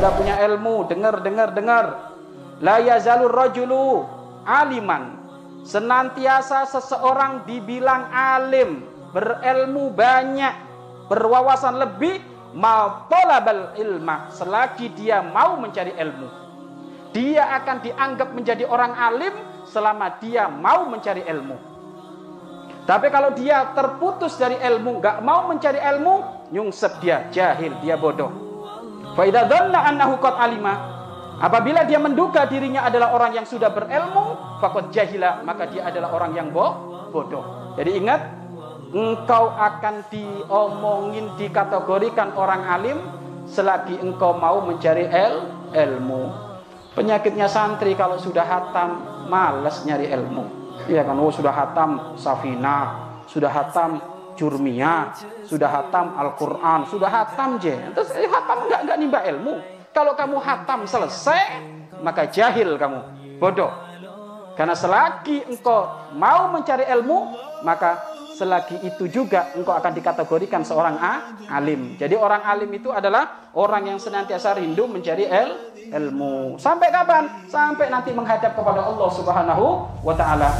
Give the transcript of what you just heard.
ilmu, dengar dengar dengar. La yazalur rajulu aliman. Senantiasa seseorang dibilang alim, berilmu banyak, berwawasan lebih, ma talabal ilma selagi dia mau mencari ilmu. Dia akan dianggap menjadi orang alim selama dia mau mencari ilmu. Tapi kalau dia terputus dari ilmu, nggak mau mencari ilmu, nyungsep dia, jahil, dia bodoh. Faidah dhanna annahu qad alima. Apabila dia menduga dirinya adalah orang yang sudah berilmu, fakot jahila, maka dia adalah orang yang bodoh. Jadi ingat, engkau akan diomongin, dikategorikan orang alim selagi engkau mau mencari el, ilmu. Penyakitnya santri kalau sudah hatam, males nyari ilmu. Iya kan, oh sudah hatam safina, sudah hatam jurmiyah, sudah hatam Al-Quran, sudah hatam je. Terus eh, hatam enggak enggak nimba ilmu. Kalau kamu hatam selesai, maka jahil kamu, bodoh. Karena selagi engkau mau mencari ilmu, maka selagi itu juga engkau akan dikategorikan seorang a, alim. Jadi orang alim itu adalah orang yang senantiasa rindu mencari el, ilmu. Sampai kapan? Sampai nanti menghadap kepada Allah Subhanahu wa taala.